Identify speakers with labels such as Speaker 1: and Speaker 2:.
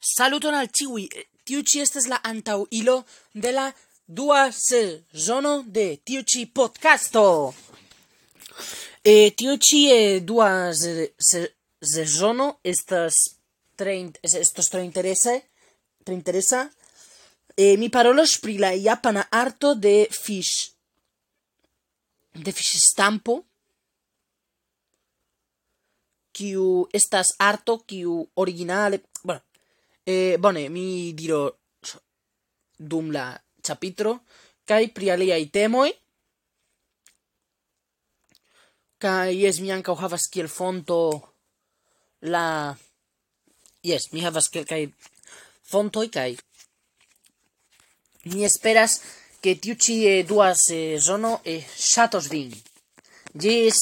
Speaker 1: Saluton al ciui, tiu ci estes la antaŭilo de la dua sezono de tiu ci podcasto. E tiu ci e dua sezono estas tre estos tre interese, tre interesa. E mi parolos pri la japana arto de fish de fish stampo kiu estas arto kiu originale, bueno, E bone, mi diro dum la chapitro kai pri aliaj temoi kai es mi anka havas kiel fonto la yes mi havas kai fonto kai mi esperas ke tiu ci e eh, sezono eh, shatos vin. Ĝis